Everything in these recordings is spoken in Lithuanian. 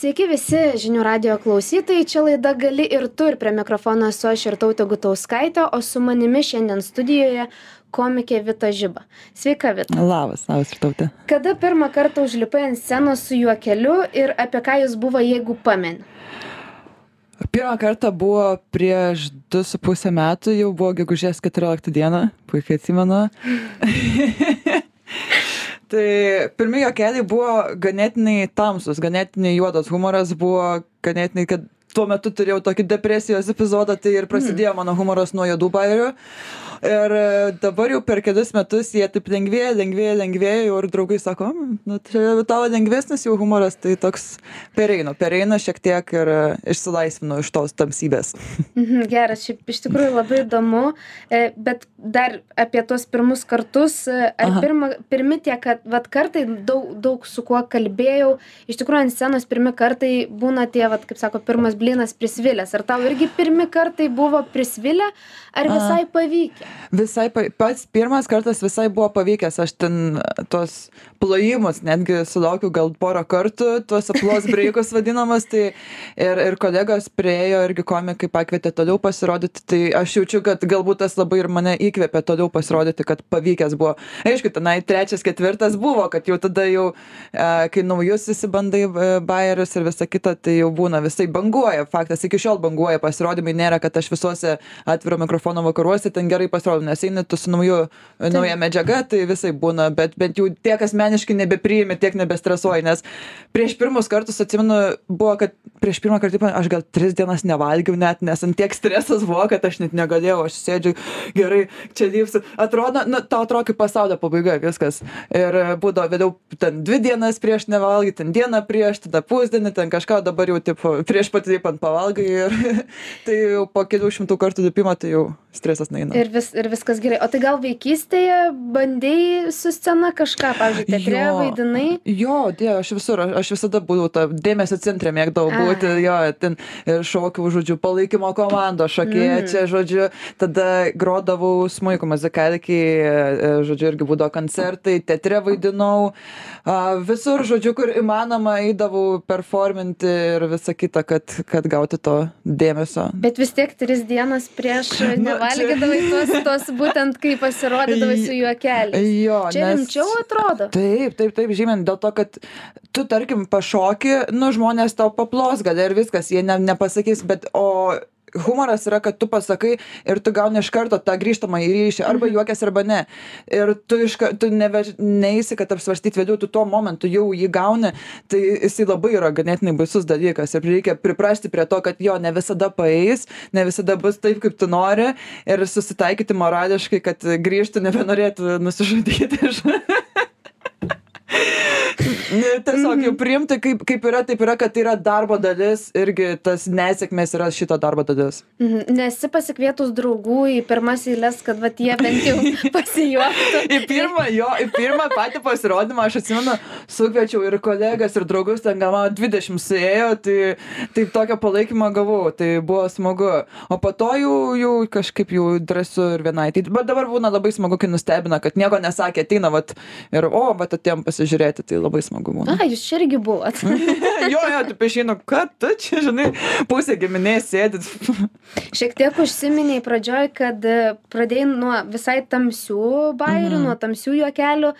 Sveiki visi žinių radio klausytojai, čia laida gali ir tu ir prie mikrofono esu aš ir tautė Gutauskaitė, o su manimi šiandien studijoje komikė Vita Žyba. Sveika, Vita. Labas, labas ir tautė. Kada pirmą kartą užlipai ant scenos su juokeliu ir apie ką jis buvo, jeigu pameni? Pirmą kartą buvo prieš 2,5 metų, jau buvo gegužės 14 dieną, puikiai atsimenu. tai pirmi juokeliai buvo ganėtinai tamsus, ganėtinai juodas humoras, buvo ganėtinai, kad tuo metu turėjau tokį depresijos epizodą, tai ir prasidėjo mano humoras nuo juodų bairių ir e, dabar jau per kelis metus jie taip lengvėja lengvėja lengvėja jau ir draugai sako nu čia tavo lengvesnis jau humoras tai toks pereina pereina šiek tiek ir e, išsilaisvinu iš tos tamsybės. Mhm, geras šiaip iš tikrųjų labai įdomu. E, bet dar apie tuos pirmus kartus ar pirma pirmi tie kad vat kartai daug daug su kuo kalbėjau iš tikrųjų ant scenos pirmi kartai būna tie vat kaip sako pirmas blynas prisvilęs. Ar tau irgi pirmi kartai buvo prisvilę ar visai pavykę visai pa pats pirmas kartas visai buvo pavykęs. Aš ten tuos plojimus netgi sulaukiau gal porą kartų tuos aplos breikus vadinamus tai ir ir kolegos priėjo irgi komikai pakvietė toliau pasirodyti tai aš jaučiu kad galbūt tas labai ir mane įkvėpė toliau pasirodyti kad pavykęs buvo. Aišku tenai trečias ketvirtas buvo kad jau tada jau a, kai naujus įsibandai e, bajerius ir visa kita tai jau būna visai banguoja. Faktas iki šiol banguoja pasirodymai nėra kad aš visuose atviro mikrofono vakaruose ten gerai pasirodau nes eini tu su nauju nauja medžiaga tai visaip būna bet bent jau tiek asmeniškai nebepriimi tiek nebestresuoji nes prieš pirmus kartus atsimenu buvo kad prieš pirmą kartą aš gal tris dienas nevalgiau net nes ant tiek stresas buvo kad aš net negalėjau aš sėdžiu gerai čia dirbsiu atrodo nu tau atrodo kaip pasaulio pabaiga viskas. Ir būdavo vėliau ten dvi dienas prieš nevalgyt ten dieną prieš tada pusdienį ten kažką dabar jau tipo prieš pat lipant pavalgai ir tai jau po kelių šimtų kartų lipimo tai jau stresas nueina ir vis ir viskas gerai. O tai gal vaikystėje bandei su scena kažką pavyzdžiui teatre vaidinai? Jo dieve aš visur aš visada būdavau ta dėmesio centre mėgdavau būti jo ten ir šokiau žodžiu palaikymo komandos šokėja čia Mhm. žodžiu. Tada grodavau smuiku mazikalkėj e, žodžiu irgi būdavo koncertai teatre vaidinau. A visur žodžiu kur įmanoma eidavau performinti ir visa kita kad kad gauti to dėmesio. Bet vis tiek tris dienas prieš nevalgydavai tuos tuos būtent kai pasirodydavai su juokeliais. jo čia nes rimčiau atrodo. Taip taip taip žymiai dėl to kad tu tarkim pašoki nu žmonės tau paplos gal ir viskas jie ne nepasakys bet o humoras yra kad tu pasakai ir tu gauni iš karto tą grįžtamąjį ryšį arba juokies arba ne. Ir tu iška tu neve neisi kad apsvarstyt vėliau tu tuo momentu jau jį gauni tai jisai labai yra ganėtinai baisus dalykas. Ir reikia priprasti prie to kad jo ne visada paeis ne visada bus taip kaip tu nori ir susitaikyti morališkai kad grįžti nebenorėtų nusižudyti tiesiog jau priimti kaip, kaip yra, taip yra, kad tai yra darbo dalis irgi tas nesėkmės yra šito darbo dalis. Mhm. Nesi pasikvietus draugų į pirmas eilės, kad vat jie bent jau pasijuoktų. į pirmą, jo, į pirmą patį pasirodymą aš atsimenu, sukviečiau ir kolegas, ir draugus, ten gal man 20 suėjo, tai taip tokio palaikymo gavau, tai buvo smagu. O po to jau, jau kažkaip jau drąsu ir vienai. Tai, bet dabar būna labai smagu, kai nustebina, kad nieko nesakė, ateina, vat, ir o, vat atėjom pasižiūrėti, tai labai smagu būna. A, jūs čia irgi buvot. jo, jo, tu pešinu, kad tu čia, žinai, pusė giminės sėdit. Šiek tiek užsiminiai pradžioj, kad e, pradėjai nuo visai tamsių bairių, Mhm. nuo tamsių juokelių.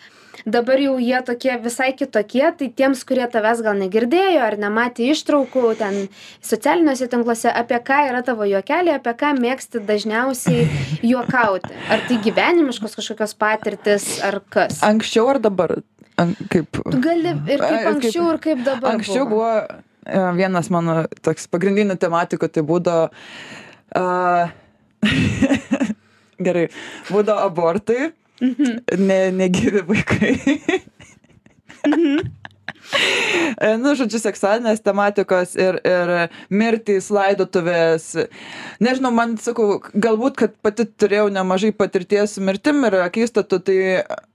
Dabar jau jie tokie visai kitokie, tai tiems, kurie tavęs gal negirdėjo ar nematė ištraukų ten socialiniuose tinkluose, apie ką yra tavo juokeliai, apie ką mėgsti dažniausiai juokauti. Ar tai gyvenimiškos kažkokios patirtis, ar kas? Anksčiau ar dabar? Kaip? Tu gali ir kaip Ai, anksčiau, ir kaip dabar. Anksčiau buvo e, vienas mano toks pagrindinių tematikų, tai būdavo... Uh, gerai, būdavo abortai, ne, negyvi vaikai. E, nu, žodžiu, seksualinės tematikos ir, ir mirtys, laidotuvės. Nežinau, man sakau, galbūt, kad pati turėjau nemažai patirties su mirtim ir akistatų, tai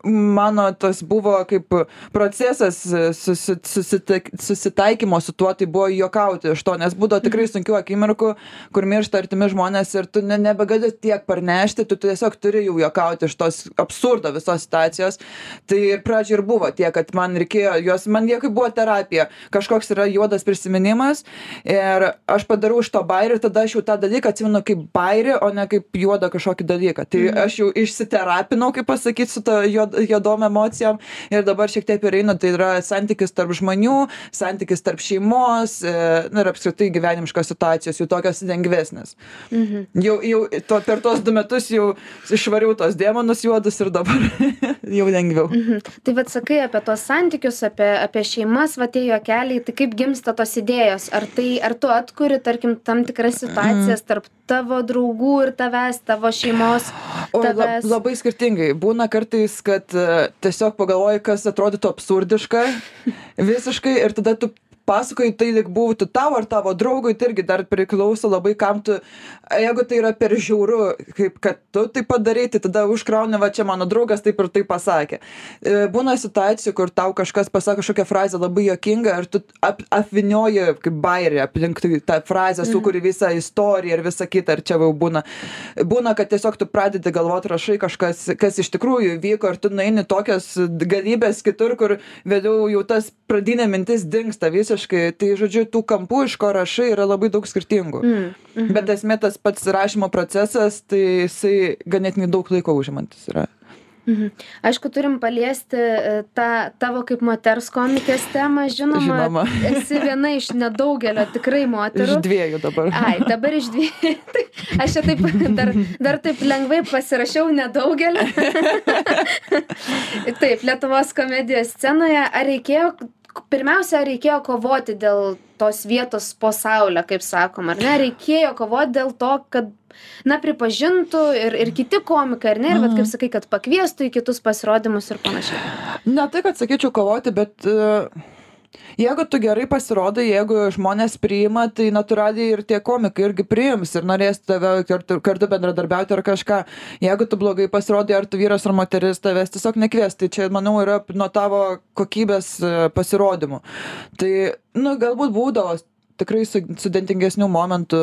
mano tas buvo kaip procesas susi, susitaik, susitaikymo su tuo, tai buvo juokauti iš to, nes būdavo tikrai sunkių akimirkų, kur miršta artimi žmonės ir tu ne, nebegali tiek parnešti, tu tiesiog turi jau juokauti iš tos absurdo visos situacijos. Tai pradžioje ir buvo tie, kad man reikėjo, jos man jie kaip buvo terapija. Kažkoks yra juodas prisiminimas ir aš padarau iš to bajerį ir tada aš jau tą dalyką atsimenu kaip bajerį o ne kaip juodą kažkokį dalyką. Tai aš jau išsiterapinau kaip pasakyt su ta juod juodom emocijom ir dabar šiek tiek pereinu tai yra santykis tarp žmonių santykis tarp šeimos e, na ir apskritai gyvenimiškos situacijos jau tokios lengvesnės. Jau jau to per tuos du metus jau išvariau tuos demonus juodus ir dabar jau lengviau. Mhm. Tai vad sakai apie tos santykius, apie, apie šeimas, va tie juokeliai, tai kaip gimsta tos idėjos? Ar, tai, ar tu atkuri, tarkim, tam tikras situacijas tarp tavo draugų ir tavęs, tavo šeimos? Tavęs? labai skirtingai. Būna kartais, kad e, tiesiog pagalvoji, kas atrodytų absurdiška visiškai ir tada tu pasakoji tai lyg būtų tau ar tavo draugui, tai irgi dar priklauso labai kam tu, jeigu tai yra per žiauru, kaip kad tu tai padarai, tai tada užkrauni, va čia mano draugas taip ir taip pasakė. E, Būna situacijų, kur tau kažkas pasako kažkokią frazę labai jokinga ir tu ap, apvinioji kaip bairį aplink tai- tą frazę, sukuri visą istoriją ir visą kitą ir čia jau būna. Būna, kad tiesiog tu pradedi galvoti, rašai kažkas, kas iš tikrųjų vyko ir tu naini tokias galybės kitur, kur vėliau jau tas pradinė mintis dinksta visiškai. Tai žodžiu, tų kampų, iš ko rašai, yra labai daug skirtingų. Mm. Bet esmė tas pats rašymo procesas, tai jisai ganėtinai daug laiko užimantis yra. Mhm. Aišku, turim paliesti e, tą tavo kaip moters komikės temą, žinoma. Žinoma. Esi viena iš nedaugelio tikrai Iš moterų. dviejų dabar. Ai, dabar iš dviejų. Tai aš čia taip dar, dar taip lengvai pasirašiau nedaugelį. taip, Lietuvos komedijos scenoje. Ar reikėjo, pirmiausia, reikėjo kovoti dėl tos vietos po saulę, kaip sakom, ar ne? Reikėjo kovoti dėl to, kad, na, pripažintų ir, ir kiti komikai, ar ne? Ir, bet kaip sakai, kad pakviestų į kitus pasirodymus ir panašiai. Ne tai, kad sakyčiau kovoti, bet uh, jeigu tu gerai pasirodai, jeigu žmonės priima, tai natūraliai ir tie komikai irgi priims ir norės tave kartu, kartu bendradarbiauti ar kažką. Jeigu tu blogai pasirodai, ar tu vyras ar moteris, tavęs tiesiog nekvies. Tai čia, manau, yra nuo tavo kokybės e, pasirodymų. Tai, nu, galbūt būdavo tikrai su, sudėtingesnių momentų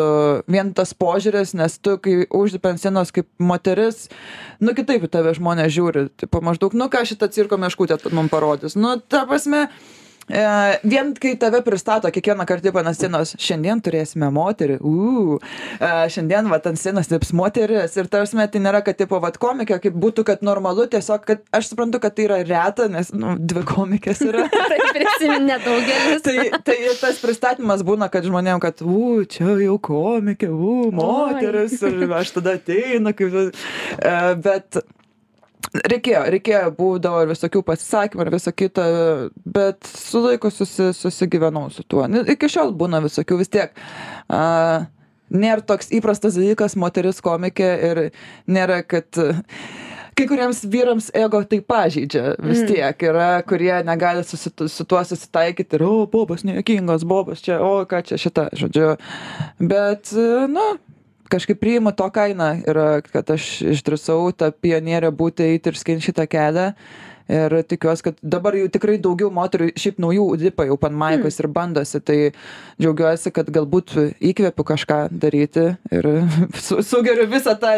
vien tas požiūris, nes tu, kai užlipi ant scenos kaip moteris, nu kitaip į tave žmonės žiūri, tipo maždaug, nu ką šitą cirko meškutę man parodys. Nu, ta prasme, vien kai tave pristato kiekvieną kartą ant scenos, šiandien turėsime moterį, uu, e, šiandien va ant scenos tips moteris. Ir tarsi tai nėra, kad tipo va komikė, kaip būtų, kad normalu, tiesiog, kad aš suprantu, kad tai yra reta, nes, nu, dvi komikės yra. Tai prisimint nedaugelis. tai, tai tas pristatymas būna, kad žmonėm, kad, u, čia jau komikė, u, moteris, ir aš tada ateinu, kaip, e, bet reikėjo, reikėjo, būdavo ir visokių pasisakymų ir viso kita, bet su laiku susi, susigyvenau su tuo. Nu, Iki šiol būna visokių vis tiek. Uh, nėra toks įprastas dalykas moteris komikė ir nėra, kad kai kuriems vyrams ego tai pažeidžia vis tiek yra, kurie negali susi, su tuo susitaikyti ir, o, bobas nejuokingas, bobas čia, o, ką čia šita, žodžiu. Bet, nu, kažkaip priimu to kainą yra, kad aš išdrįsau tą pionierę būti, eiti ir skinti šitą kelią. Ir tikiuosi, kad dabar jau tikrai daugiau moterų, šiaip naujų lipa jau pan maikos ir bandosi, tai džiaugiuosi, kad galbūt įkvėpiu kažką daryti ir su, sugeriu visą tą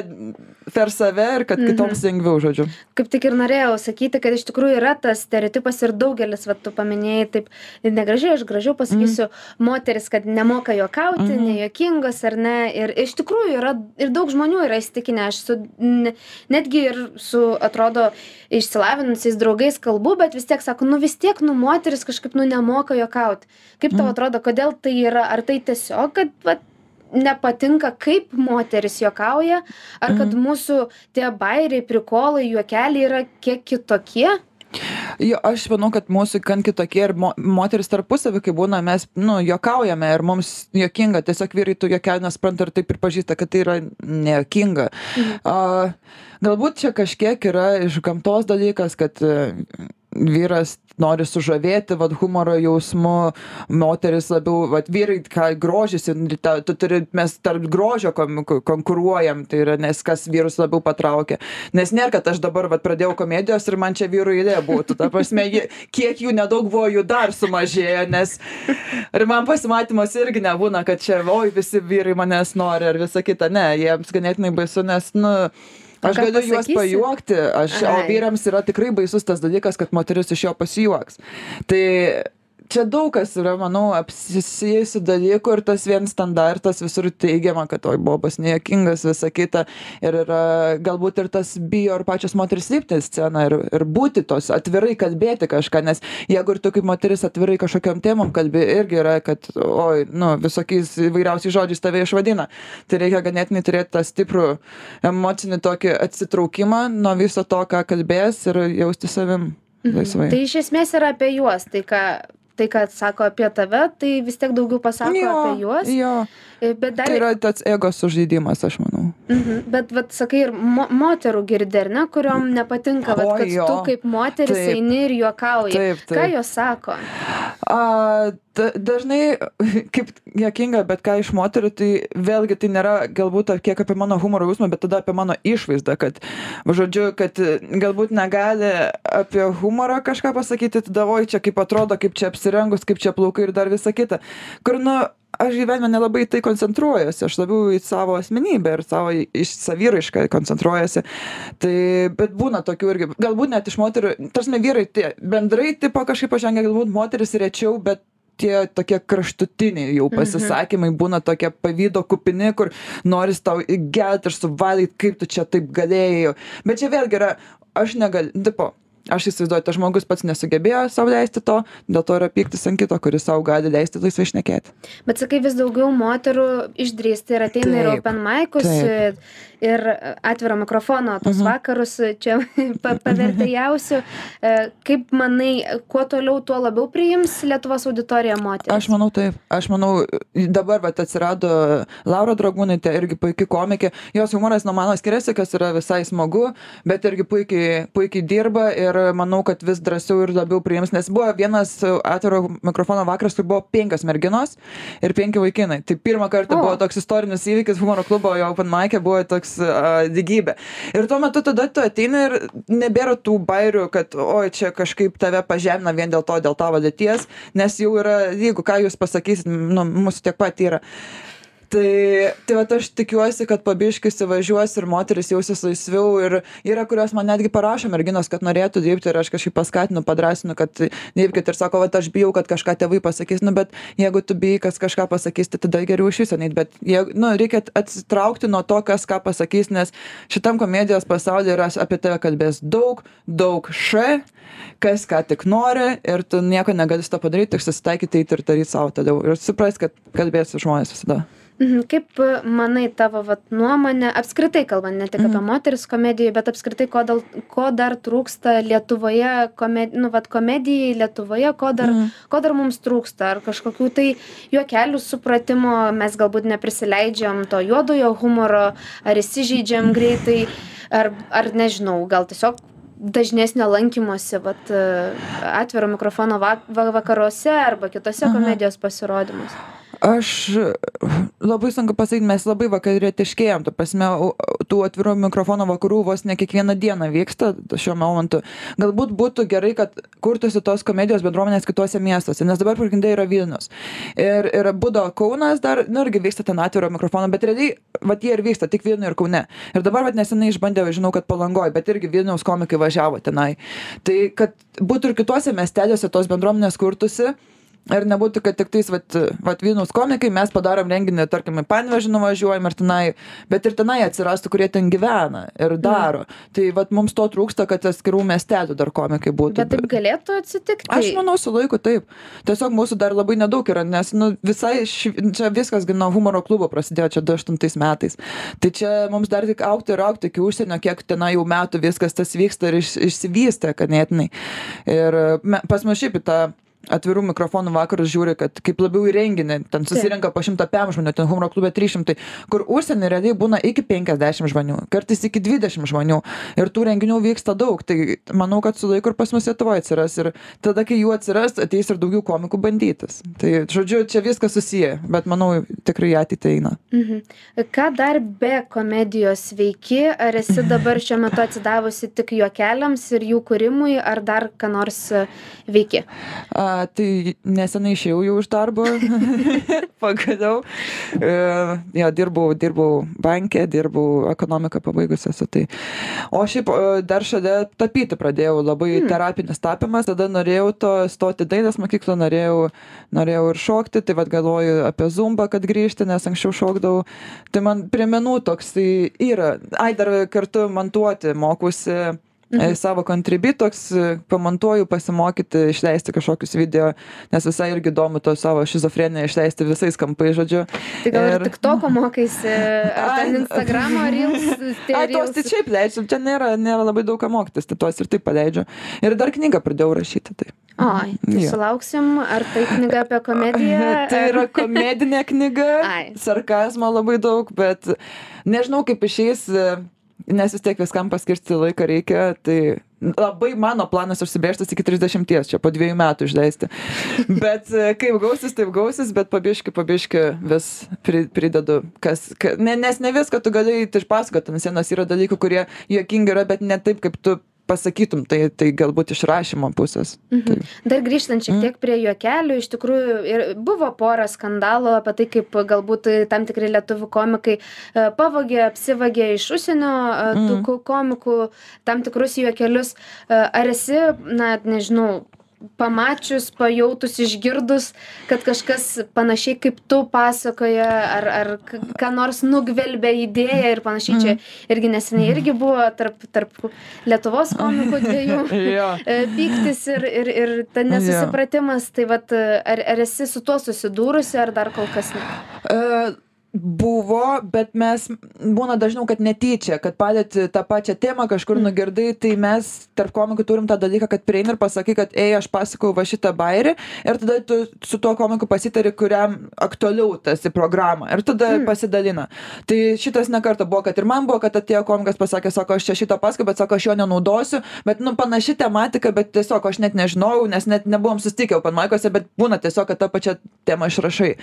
per save ir kad kitoms lengviau, žodžiu. Kaip tik ir norėjau sakyti, kad iš tikrųjų yra tas stereotipas ir daugelis, va, tu paminėjai, taip negražiai, aš gražiau pasakysiu, mm. moteris, kad nemoka juokauti, mm. nejokingos ar ne. Ir iš tikrųjų yra, ir daug žmonių yra įstikinę, aš su, ne, netgi ir su, atrodo, išsilavinusiais draugais kalbu, bet vis tiek sako, nu vis tiek, nu moteris kažkaip, nu nemoka juokauti. Kaip tau atrodo, kodėl tai yra, ar tai tiesiog, kad, va, nepatinka, kaip moteris juokauja, ar kad mūsų tie bairiai, prikolai, juokeliai yra kiek kitokie? Jo, aš manau, kad mūsų gan kitokie ir mo, moteris tarpusavį, kai būna, mes, nu, jokaujame ir mums jokinga, tiesiog vyrai tų jokelį nespranta ir taip pripažįsta, kad tai yra nejokinga. Mhm. A, galbūt čia kažkiek yra iš gamtos dalykas, kad vyras nori sužavėti, vad, humoro jausmu, moteris labiau, vad, vyrai, ką grožisi, ta, tu turi, mes tarp grožio kon, konkuruojam, tai yra, nes kas vyrus labiau patraukia. Nes nėra, kad aš dabar, vad, pradėjau komedijos ir man čia vyrų eilė būtų. Ta prasme, jie, kiek jų nedaug buvo, jų dar sumažėjo, nes ir man pasimatymas irgi nebūna, kad čia, oi, visi vyrai manęs nori ir visa kita. Ne, jiems ganėtinai baisu, nes, nu, Aš galiu juos pasakysi? pajuokti, aš, o Ai. vyrams yra tikrai baisus tas dalykas, kad moteris iš jo pasijuoks. Tai čia daug kas yra manau apsisiejusių dalykų ir tas vien standartas visur teigiama kad oi bobas nejuokingas visa kita. Ir yra galbūt ir tas bijo ir pačios moterys lipti į sceną ir ir būti tos atvirai kalbėti kažką nes jeigu ir tu kaip moteris atvirai kažkokiom temom kalbi irgi yra kad oi nu visokiais įvairiausiais žodžiais tave išvadina. Tai reikia ganėtinai turėt tą stiprų emocinį tokį atsitraukimą nuo viso to ką kalbės ir jaustis savim Mhm. laisvai. Tai iš esmės yra apie juos, tai ką, tai ką sako apie tave, tai vis tiek daugiau pasako apie juos. jo E, Bet dar, tai yra tas ego sužeidimas aš manau mhm, bet, bet sakai, ir mo moterų girdi, ar ne, kuriuom nepatinka, vat, Oi, kad jo. tu kaip moteris Taip. eini ir juokauji. Taip, taip. Ką jos sako? A, da, dažnai, kaip jokinga, bet ką iš moterų, tai vėlgi tai nėra galbūt kiek apie mano humoro jausmą, bet tada apie mano išvaizdą, kad, žodžiu, kad galbūt negali apie humorą kažką pasakyti, tada oi čia kaip atrodo, kaip čia apsirengus, kaip čia plaukai ir dar visa kita. Kur, nu, aš gyvenime nelabai į tai koncentruojuosi, aš labiau į savo asmenybę ir savo iš saviraišką koncentruojuosi. Tai, bet būna tokių irgi, galbūt net iš moterų, tarsi vyrai, tie bendrai tipo kažkaip pažengia, galbūt moteris rečiau, bet tie tokie kraštutiniai jau pasisakymai būna tokie pavydo kupini, kur noris tau įgelt ir suvalyti, kaip tu čia taip galėjai. Bet čia vėlgi yra, aš negaliu, tipo, aš įsivaizduoju, tas žmogus pats nesugebėjo savo leisti to, dėl to yra pyktis ant kito, kuris savo gali leisti laisvai išnekėti. Bet sakai, vis daugiau moterų išdrįsti ir ateina ir Taip, open mic'us taip. ir atviro mikrofono tos Mhm. vakarus čia pa- pavertėjausių. E, Kaip manai, kuo toliau, tuo labiau priims Lietuvos auditorija moteris? Aš manau taip, aš manau, dabar vat, atsirado Laura Dragūnaitė, irgi puikiai komikė, jos humoras nuo mano skiriasi, kas yra visai smagu, bet irgi puikiai, puikiai dirba ir manau, kad vis drąsiau ir labiau priims, nes buvo vienas atviro mikrofono vakaras, kur buvo penkios merginos ir penki vaikinai. Tai pirmą kartą O. buvo toks istorinis įvykis humoro klubo, jo open mic buvo toks uh, dygybė. Ir tuo metu tada tu ateini ir nebėra tų bairių, kad oi čia kažkaip tave pažemina vien dėl to, dėl tavo dėties, nes jau yra, jeigu ką jūs pasakysit, nu, mūsų tiek pat yra. Tai, tai vat aš tikiuosi, kad pabiškai įsivažiuos ir moteris jausis laisviau ir yra, kurios man netgi parašo merginos, kad norėtų dirbti ir aš kažkaip paskatinu, padrasinu, kad dirbkite ir sako, va aš bijau, kad kažką tėvai pasakys, nu bet jeigu tu bijai, kas kažką pasakys, tai tada geriau iš viso neit, bet jeigu, nu, reikia atsitraukti nuo to, kas ką pasakys, nes šitam komedijos pasaulyje yra apie tave kalbės daug, daug š, kas ką tik nori ir tu nieko negali su to padaryti, tik susitaikyti eiti ir daryti savo tada ir supras, kad kalbėsi žmonės visada. Mhm, Kaip e, manai tavo vat, nuomonė, apskritai kalbant, ne tik apie Mhm. moteris komedijoje, bet apskritai, ko, dal, ko dar trūksta Lietuvoje, komedi, nu, vat, komedijai Lietuvoje, ko dar, Mhm. ko dar mums trūksta, ar kažkokių tai juokelių supratimo, mes galbūt neprisileidžiam to juodojo humoro, ar įsižeidžiam greitai, ar, ar nežinau, gal tiesiog dažnesnio lankymosi vat, e, atviro mikrofono vak va- vakaruose arba kitose Aha. komedijos pasirodymuose. Aš labai sunku pasakyti, mes labai vakarietiškėjom, tu prasme, tų atvirų mikrofono vakarų vos ne kiekvieną dieną vyksta šiuo momentu. Galbūt būtų gerai, kad kurtųsi tos komedijos bendruomenės kitose miestuose, nes dabar pagrindai yra Vilnius. Ir, ir būdo Kaunas dar, nu irgi vyksta ten atviro mikrofono, bet realiai, va jie ir vyksta, tik Vilniuje ir Kaune. Ir dabar, va nesenai išbandė, žinau, kad palangoj, bet irgi Vilniaus komikai važiavo tenai. Tai kad būtų ir kitose miesteliuose tos bendruomenės kurtųsi. Ir nebūtų, kad tik tais, vat, vat Vilnius komikai, mes padarom renginį, tarkim, į Panvežį nuvažiuojam ir tenai, bet ir tenai atsirastų, kurie ten gyvena ir daro. Mm. Tai vat mums to trūksta, kad atskirų miestelių dar komikai būtų. Bet taip galėtų atsitikti. Aš manau, su laiku taip. Tiesiog mūsų dar labai nedaug yra, nes nu, visai ši, čia viskas gi nuo humoro klubo prasidėjo čia 2008 metais. Tai čia mums dar tik aukti ir aukti iki užsienio, kiek tenai jau metų viskas tas vyksta ir iš, išsivystė ganėtinai. Ir me, pas mus šiaip į tą atvirų mikrofonų vakarus žiūri, kad kaip labiau į renginį, ten susirenka po 100 pėm žmonių, ten humoro klube 300, kur užsienį realiai būna iki 50 žmonių, kartais iki 20 žmonių ir tų renginių vyksta daug, tai manau, kad su laiku ir pas mus Lietuvoje atsiras ir tada, kai jų atsiras, ateis ir daugiau komikų bandytis. Tai, žodžiu, čia viskas susiję, bet manau, tikrai ateitį eina. Mhm. Ką dar be komedijos veiki? Ar esi dabar šiuo metu atsidavusi tik juokeliams ir jų kūrimui, ar dar ką nors veiki? A, A, tai nesenai išėjau jau iš darbo, pagaliau. E, jo, dirbau, dirbau bankė, dirbau ekonomiką pabaigusi esu. Tai. O šiaip e, dar šalia tapyti pradėjau, labai hmm. terapinis tapimas, tada norėjau to stoti dailės mokyklą, norėjau, norėjau ir šokti, tai vad galvoju apie zumbą, kad grįžti, nes anksčiau šokdavau. Tai man priminų toks tai yra. Ai, dar kartu montuoti mokusi mhm. savo kontribi toks pamontuoju pasimokyti išleisti kažkokius video nes visai irgi įdomu to savo šizofreniją išleisti visais kampais žodžiu tai gal ir tiktoko mokaisi ar ten instagramo reels ai tuos tai šiaip leidžiu čia nėra nėra labai daug ką mokytis tai tuos ir taip paleidžiu ir dar knygą pradėjau rašyti tai Oi, tai ja. sulauksim, ar tai knyga apie komediją? tai yra komedinė knyga, sarkazmo labai daug, bet nežinau kaip išeis, nes vis tiek viskam paskirti laiką reikia, tai labai mano planas užsibrėžtas iki 30, čia po dviejų metų išleisti. Bet e, kaip gausis, taip gausis, bet pabiški, pabiški vis pridedu, kas, ka, ne, nes ne viską tu gali išpasakoti, ant sienos yra dalykų, kurie juokingi yra, bet ne taip, kaip tu pasakytum tai tai galbūt iš rašymo pusės. Mhm. Tai. Dar grįžtant šiek mhm. tiek prie juokelių, iš tikrųjų ir buvo pora skandalų apie tai, kaip galbūt tam tikri lietuvių komikai e, pavogė, apsivagė iš užsienio e, tų mhm. komikų tam tikrus juokelius. E, ar esi, na, nežinau, pamačius, pajautus, išgirdus, kad kažkas panašiai kaip tu pasakoja, ar, ar ką nors nugvelbė idėją ir panašiai. Čia mhm. irgi neseniai irgi buvo tarp, tarp Lietuvos komikų dviejų e, pyktis ir, ir, ir ta nesusipratimas. Tai vat, ar, ar esi su tuo susidūrusi, ar dar kol kas ne? Uh, buvo bet mes būna dažniau kad netyčia kad palieti tą pačią temą kažkur mm. nugirdai tai mes tarp komikų turim tą dalyką kad prieini ir pasakai kad ei aš pasakojau va šitą bajerį. Ir tada tu su tuo komiku pasitari kuriam aktualiau tas į programą ir tada mm. pasidalina. Tai šitas ne kartą buvo kad ir man buvo kad atėjo komikas pasakė sako aš čia šitą pasakojau bet sako aš jo nenaudosiu. Bet nu panaši tematika bet tiesiog aš net nežinojau nes net nebuvom susitikę openmaikuose bet būna tiesiog kad tą pačią temą išrašai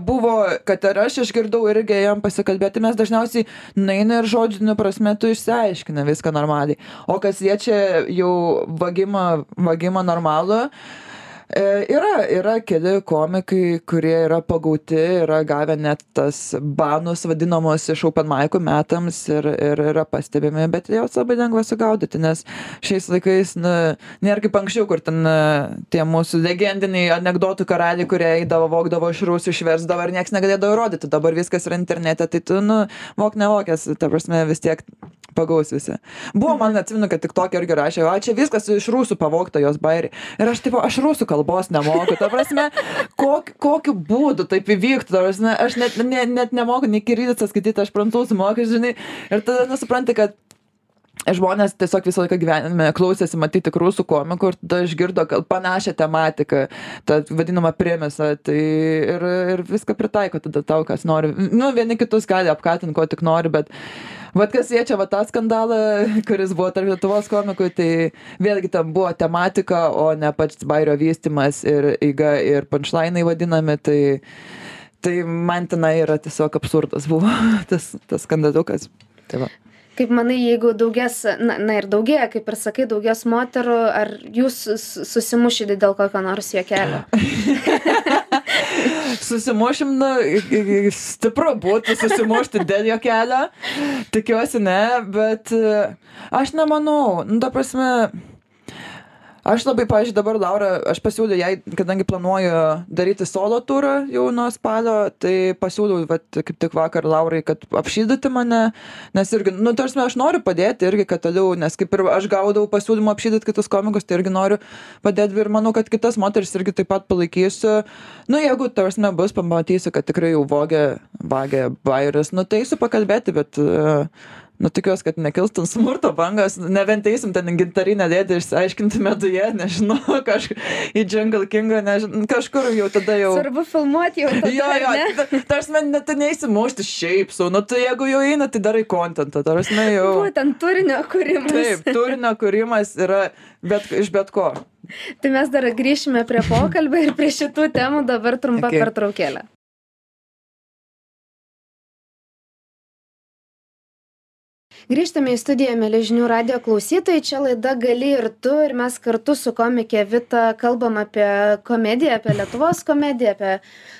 buvo kad ir aš išgirdau irgi ėjom pasikalbėti mes dažniausiai nueina ir žodžine prasme tu išsiaiškini viską normaliai. O kas liečia jau vagimą vagimą normalų E, yra, yra keli komikai, kurie yra pagauti, yra gavę net tas banus vadinamos iš open mic'ų metams ir, ir yra pastebimi, bet jos labai lengva sugaudyti, nes šiais laikais na, nėra kaip anksčiau, kur ten tie mūsų legendiniai anegdotų karaliai, kurie eidavo, vokdavo iš rusų, išversdavo ir niekas negalėdavo rodyti, dabar viskas yra internete, tai tu, nu, vok nevokęs, ta prasme vis tiek pagaus visi. Buvo, man atsimenu, kad tik tokia irgi rašė, o čia viskas iš rusų pavokta jos bairiai. Ir aš, tipo, aš rusų kalbos nemoku. Ta prasme, kok, kokiu būdu taip įvyktų. Ta prasme, aš net, ne, net nemoku nei kirilicą skaityti, aš prancūzų moku, žinai. Ir tada nesupranti, kad žmonės tiesiog visą laiką gyvenime klausėsi matyti tik rusų komikų ir tada išgirdo panašią tematiką, tą vadinamą premisą, tai ir, ir viską pritaiko tada tau, kas nori. Nu, vieni kitus gali apkatinti, ko tik nori, bet vat kas liečia va tą skandalą kuris buvo tarp lietuvos komikų tai vėlgi ten buvo tematika o ne pats bajerio vystymas ir eiga ir pančlainai vadinami tai tai man tenai yra tiesiog absurdas buvo tas tas skandalukas. Tai va. Kaip manai jeigu daugės na na ir daugėja kaip ir sakai daugės moterų ar jūs susimušit dėl kokio nors juokelio susimušim, na, stipru būtų susimušti dėl jo kelio. Tikiuosi ne, bet e, aš nemanau, nu, ta prasme, aš labai pavyzdžiui dabar laura aš pasiūliau jai kadangi planuoju daryti solo turą jau nuo spalio tai pasiūliau vat kaip tik vakar laurai kad apšildyti mane nes irgi nu ta prasme aš noriu padėti irgi kad toliau nes kaip ir aš gaudavau pasiūlymų apšildyt kitus komikus tai irgi noriu padėt ir manau kad kitas moteris irgi taip pat palaikysiu. Nu jeigu ta prasme bus pamatysiu kad tikrai jau vogia vagia bajerius. Nu tai eisiu pakalbėti bet nu tikiuos kad nekils ten smurto bangos. Nebent eisim ten gintarinę dėdę išsiaiškinti meduje nežinau kaž į džingl kingą nežinau kažkur jau tada jau svarbu filmuot jau tada, jo jo ta prasme ne tu neisi mušti šiaip sau. Nu tu jeigu jau eina tai darai kontentą ta prasme jau būtent turinio kūrimas. Taip turinio kūrimas yra bet iš bet ko. Tai mes dar grįšime prie pokalbio ir prie šitų temų dabar trumpa pertraukėlė grįžtame į studiją mieli žinių radijo klausytojai. Čia laida gali ir tu ir mes kartu su komike vita kalbam apie komediją apie lietuvos komediją apie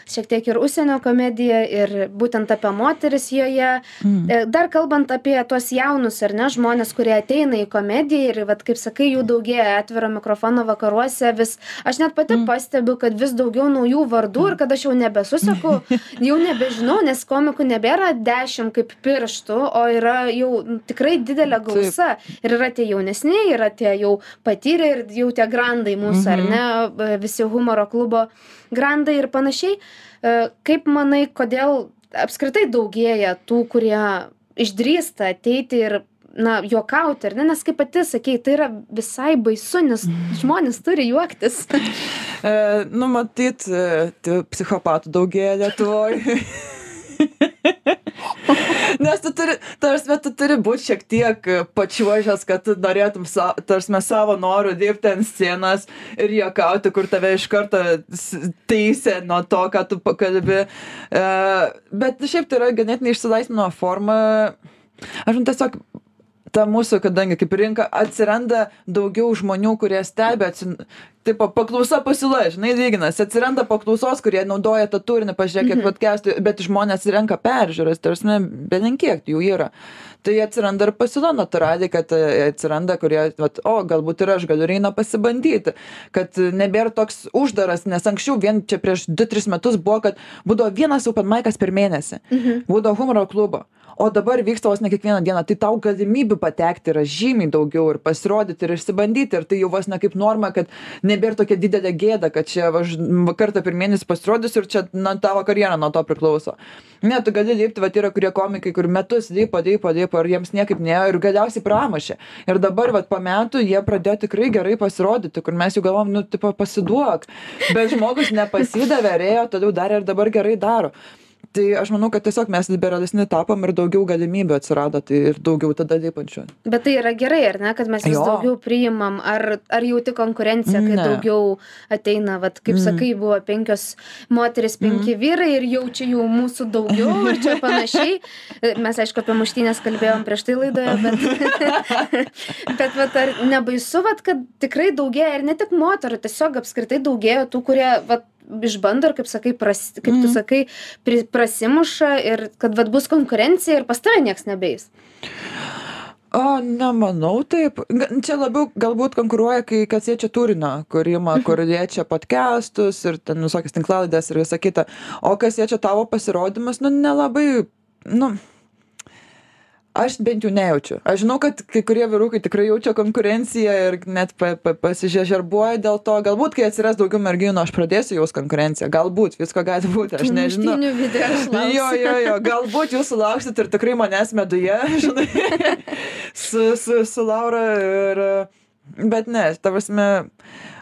šiek tiek ir užsienio komediją ir būtent apie moteris joje. E, dar kalbant apie tuos jaunus ar ne žmones kurie ateina į komediją ir vat kaip sakai jų daugėja atviro mikrofono vakaruose vis. Aš net pati pastebiu kad vis daugiau naujų vardų ir kad aš jau nebesuseku jau nebežinau nes komikų nebėra dešim kaip pirštų o yra jau tikrai didelė gausa. Ir yra tie jaunesni yra tie jau patyrę ir jau tie grandai mūsų ar ne e, visi humoro klubo grandai ir panašiai. E, kaip manai kodėl apskritai daugėja tų kurie išdrįsta ateiti ir na juokauti ar ne? Nes kaip pati sakei tai yra visai baisu nes žmonės turi juoktis. E, nu, matyt, e, tų psichopatų daugėja Lietuvoje. Nes tu turi, tarsi, tu turi būti šiek tiek pačiuožęs, kad tu norėtum, sa, tarsi, savo norų dirbti ant scenos ir juokauti, kur tave iš karto teisė nuo to, ką tu pakalbi. E, bet šiaip tai yra ganėtinai išsilaisvino forma. Aš žinau, tiesiog ta mūsų, kadangi kaip rinka atsiranda daugiau žmonių, kurie stebi, atsin... taip, paklausa pasiūla, žinai, lyginasi, atsiranda paklausos, kurie naudoja tą turinį, pažiūrėk, kiek podcastų, bet žmonės renka peržiūras, tarsi, belenkiek jų yra. Tai atsiranda ir pasiūla natūraliai, kad e, atsiranda, kurie, vat, o galbūt ir aš galiu reina pasibandyti, kad nebėra toks uždaras, nes anksčiau vien čia prieš 2-3 metus buvo, kad būdavo vienas open mic'as per mėnesį, būdavo humoro klubo. O dabar vyksta vos ne kiekvieną dieną, tai tau galimybių patekti yra žymiai daugiau ir pasirodyti ir išsibandyti. Ir tai jau vos ne kaip norma, kad nebėra tokia didelė gėda, kad čia m, kartą per mėnesį pasirodysiu ir čia na, tavo karjera nuo to priklauso. Ne, tu gali lipti, va, yra kurie komikai, kur metus lipo, lipo, lipo ir jiems niekaip ne, ir galiausiai pramašė. Ir dabar, va, po metų jie pradėjo tikrai gerai pasirodyti, kur mes jau galvom, nu, tipo, pasiduok. Bet žmogus nepasidavė, ėjo, toliau darė ir dabar gerai daro. Tai aš manau, kad tiesiog mes liberalesni tapom ir daugiau galimybių atsirado, tai ir daugiau tada lipančių. Bet tai yra gerai, ar ne, kad mes vis Jo. daugiau priimam, ar, ar jauti konkurenciją, kai Ne. daugiau ateina, vat, kaip sakai, buvo penkios moteris, penki vyrai ir jau čia jų mūsų daugiau ir čia panašiai. Mes, aišku, apie muštynės kalbėjom prieš tai laidoje, bet, bet vat, ar nebaisu, vat, kad tikrai daugėja ir ne tik moterų, tiesiog apskritai daugėja tų, kurie vat, išbando ir, kaip sakai, pras, kaip tu sakai, pri, prasimuša ir kad vat, bus konkurencija ir pas tave nieks nebeis. O, nemanau taip. Čia labiau galbūt konkuruoja, kai kas liečia turinio kūrimą, kur liečia podcastus ir ten visokias tinklalaidės ir visa kita. O kas liečia tavo pasirodymus, nu nelabai, nu. Aš bent jau nejaučiu. Aš žinau, kad kai kurie vyrukai tikrai jaučia konkurenciją ir net pa, pa, pasižežerbuoja dėl to. Galbūt, kai atsiras daugiau merginų, aš pradėsiu jaus konkurenciją. Galbūt, visko gali būti, aš nežinau. Jo, jo, jo, galbūt jūs sulauksit ir tikrai manęs meduje, žinai, su, su, su Laura ir... Bet ne, ta prasme,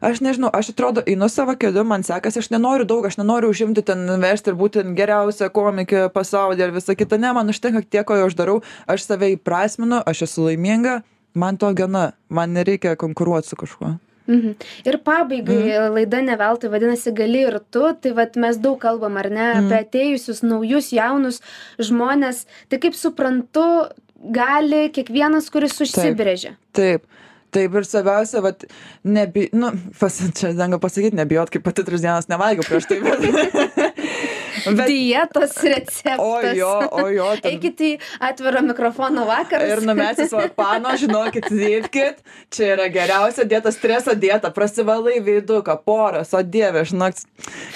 aš nežinau, aš atrodo, einu savo keliu, man sekasi, aš nenoriu daug, aš nenoriu užimti ten versti ir būti geriausia komikė pasaulyje ir visa kita, ne, man užtenka tiek, ko aš darau, aš save įprasminu, aš esu laiminga, man to gana, man nereikia konkuruoti su kažkuo. Mhm. Ir pabaigai laida ne veltui vadinasi gali ir tu, tai vat mes daug kalbam, ar ne, apie atėjusius naujus jaunus žmonės. Tai kaip suprantu, gali kiekvienas, kuris užsibrėžia. Taip. Taip ir svarbiausia, vat, nebi, nu, pas, čia denga pasakyti, nebijot, kaip pati tris dienas nevalgiau prieš tai. Bet, bet, Dietos receptas. o jo, o jo. ten- Eikit į atvirą mikrofono vakarą. Ir numesis varpano, žinokit, dirbkit, čia yra geriausia dieta, streso dieta, prasivalai veiduką, poras, o dieve, žinok,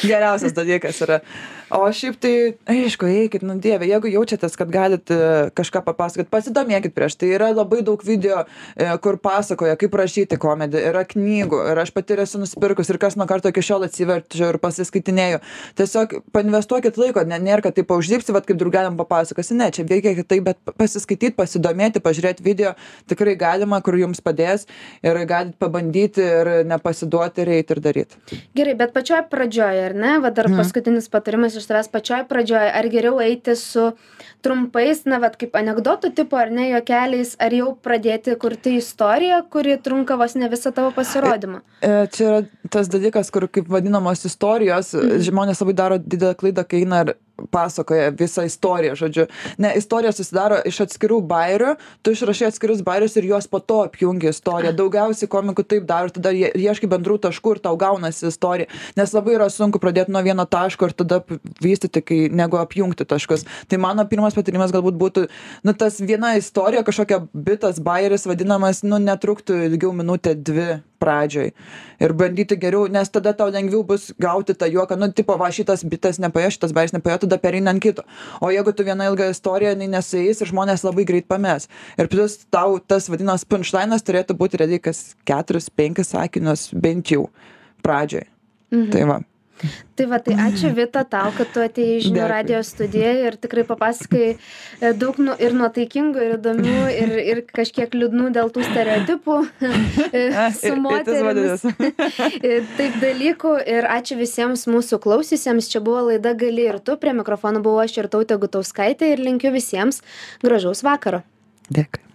geriausias dalykas yra. O šiaip tai, aišku, eikit, nu dieve, jeigu jaučiatės, kad galite kažką papasakot, pasidomėkit prieš tai. Yra labai daug video, e, kur pasakoja, kaip rašyti komediją, yra knygų ir aš pati esu nusipirkus ir kas nuo karto iki šiol atsiverčiu ir pasiskaitinėjau. Tiesiog painvestuokit laiko, ne, nėra, kad taip uždirbsi, bet kaip draugeliam papasakosi, ne, čia veikia kitaip, bet pasiskaityti, pasidomėti, pažiūrėti video tikrai galima, kur jums padės ir galit pabandyti ir nepasiduoti ir eiti ir daryti. Gerai, bet pačioj pradžioj, ar ne, va dar paskutinis patarimas iš tavęs pačioj pradžioj, ar geriau eiti su trumpais, na, va kaip anegdotų tipo, ar ne, juokeliais, ar jau pradėti kurti istoriją, kuri trunka vos ne visą tavo pasirodymą. E, Čia yra tas dalykas, kur kaip vadinamos istorijos, žmonės labai daro didelę klaidą, kai eina ir pasakoja visą istoriją žodžiu. Ne istorija susidaro iš atskirų bajerių tu išrašai atskirus bajerius ir juos po to apjungi istoriją. Daugiausiai komikų taip daro ir tada jie ieškai bendrų taškų ir tau gaunasi istorija. Nes labai yra sunku pradėt nuo vieno taško ir tada vystyti kai negu apjungti taškus. Tai mano pirmas patarimas galbūt būtų nu tas viena istorija kažkokia bitas bajeris vadinamas nu netruktų ilgiau minutę dvi pradžioj. Ir bandyti geriau nes tada tau lengviau bus gauti tą juoką nu tipo va šitas bitas nepaėjo šitas bajeris nepaėjo tada pereini ant kito. O jeigu tu viena ilga istorija jinai nesueis ir žmonės labai greit pames. Ir plius tau tas vadinamas punčlainas turėtų būti realiai kas keturis penkis sakinius bent jau pradžioj. Tai va Tai va, tai ačiū Vita tau, kad tu atėjai į žinių radio studiją ir tikrai papasakai e, daug nu, ir nuotaikingų, ir įdomių, ir, ir kažkiek liūdnų dėl tų stereotipų e, su moterimis. E, taip dalykų ir ačiū visiems mūsų klausysiems. Čia buvo laida Gali ir tu, prie mikrofono buvo aš ir tautė Gutauskaitė ir linkiu visiems gražaus vakaro. Dėkui.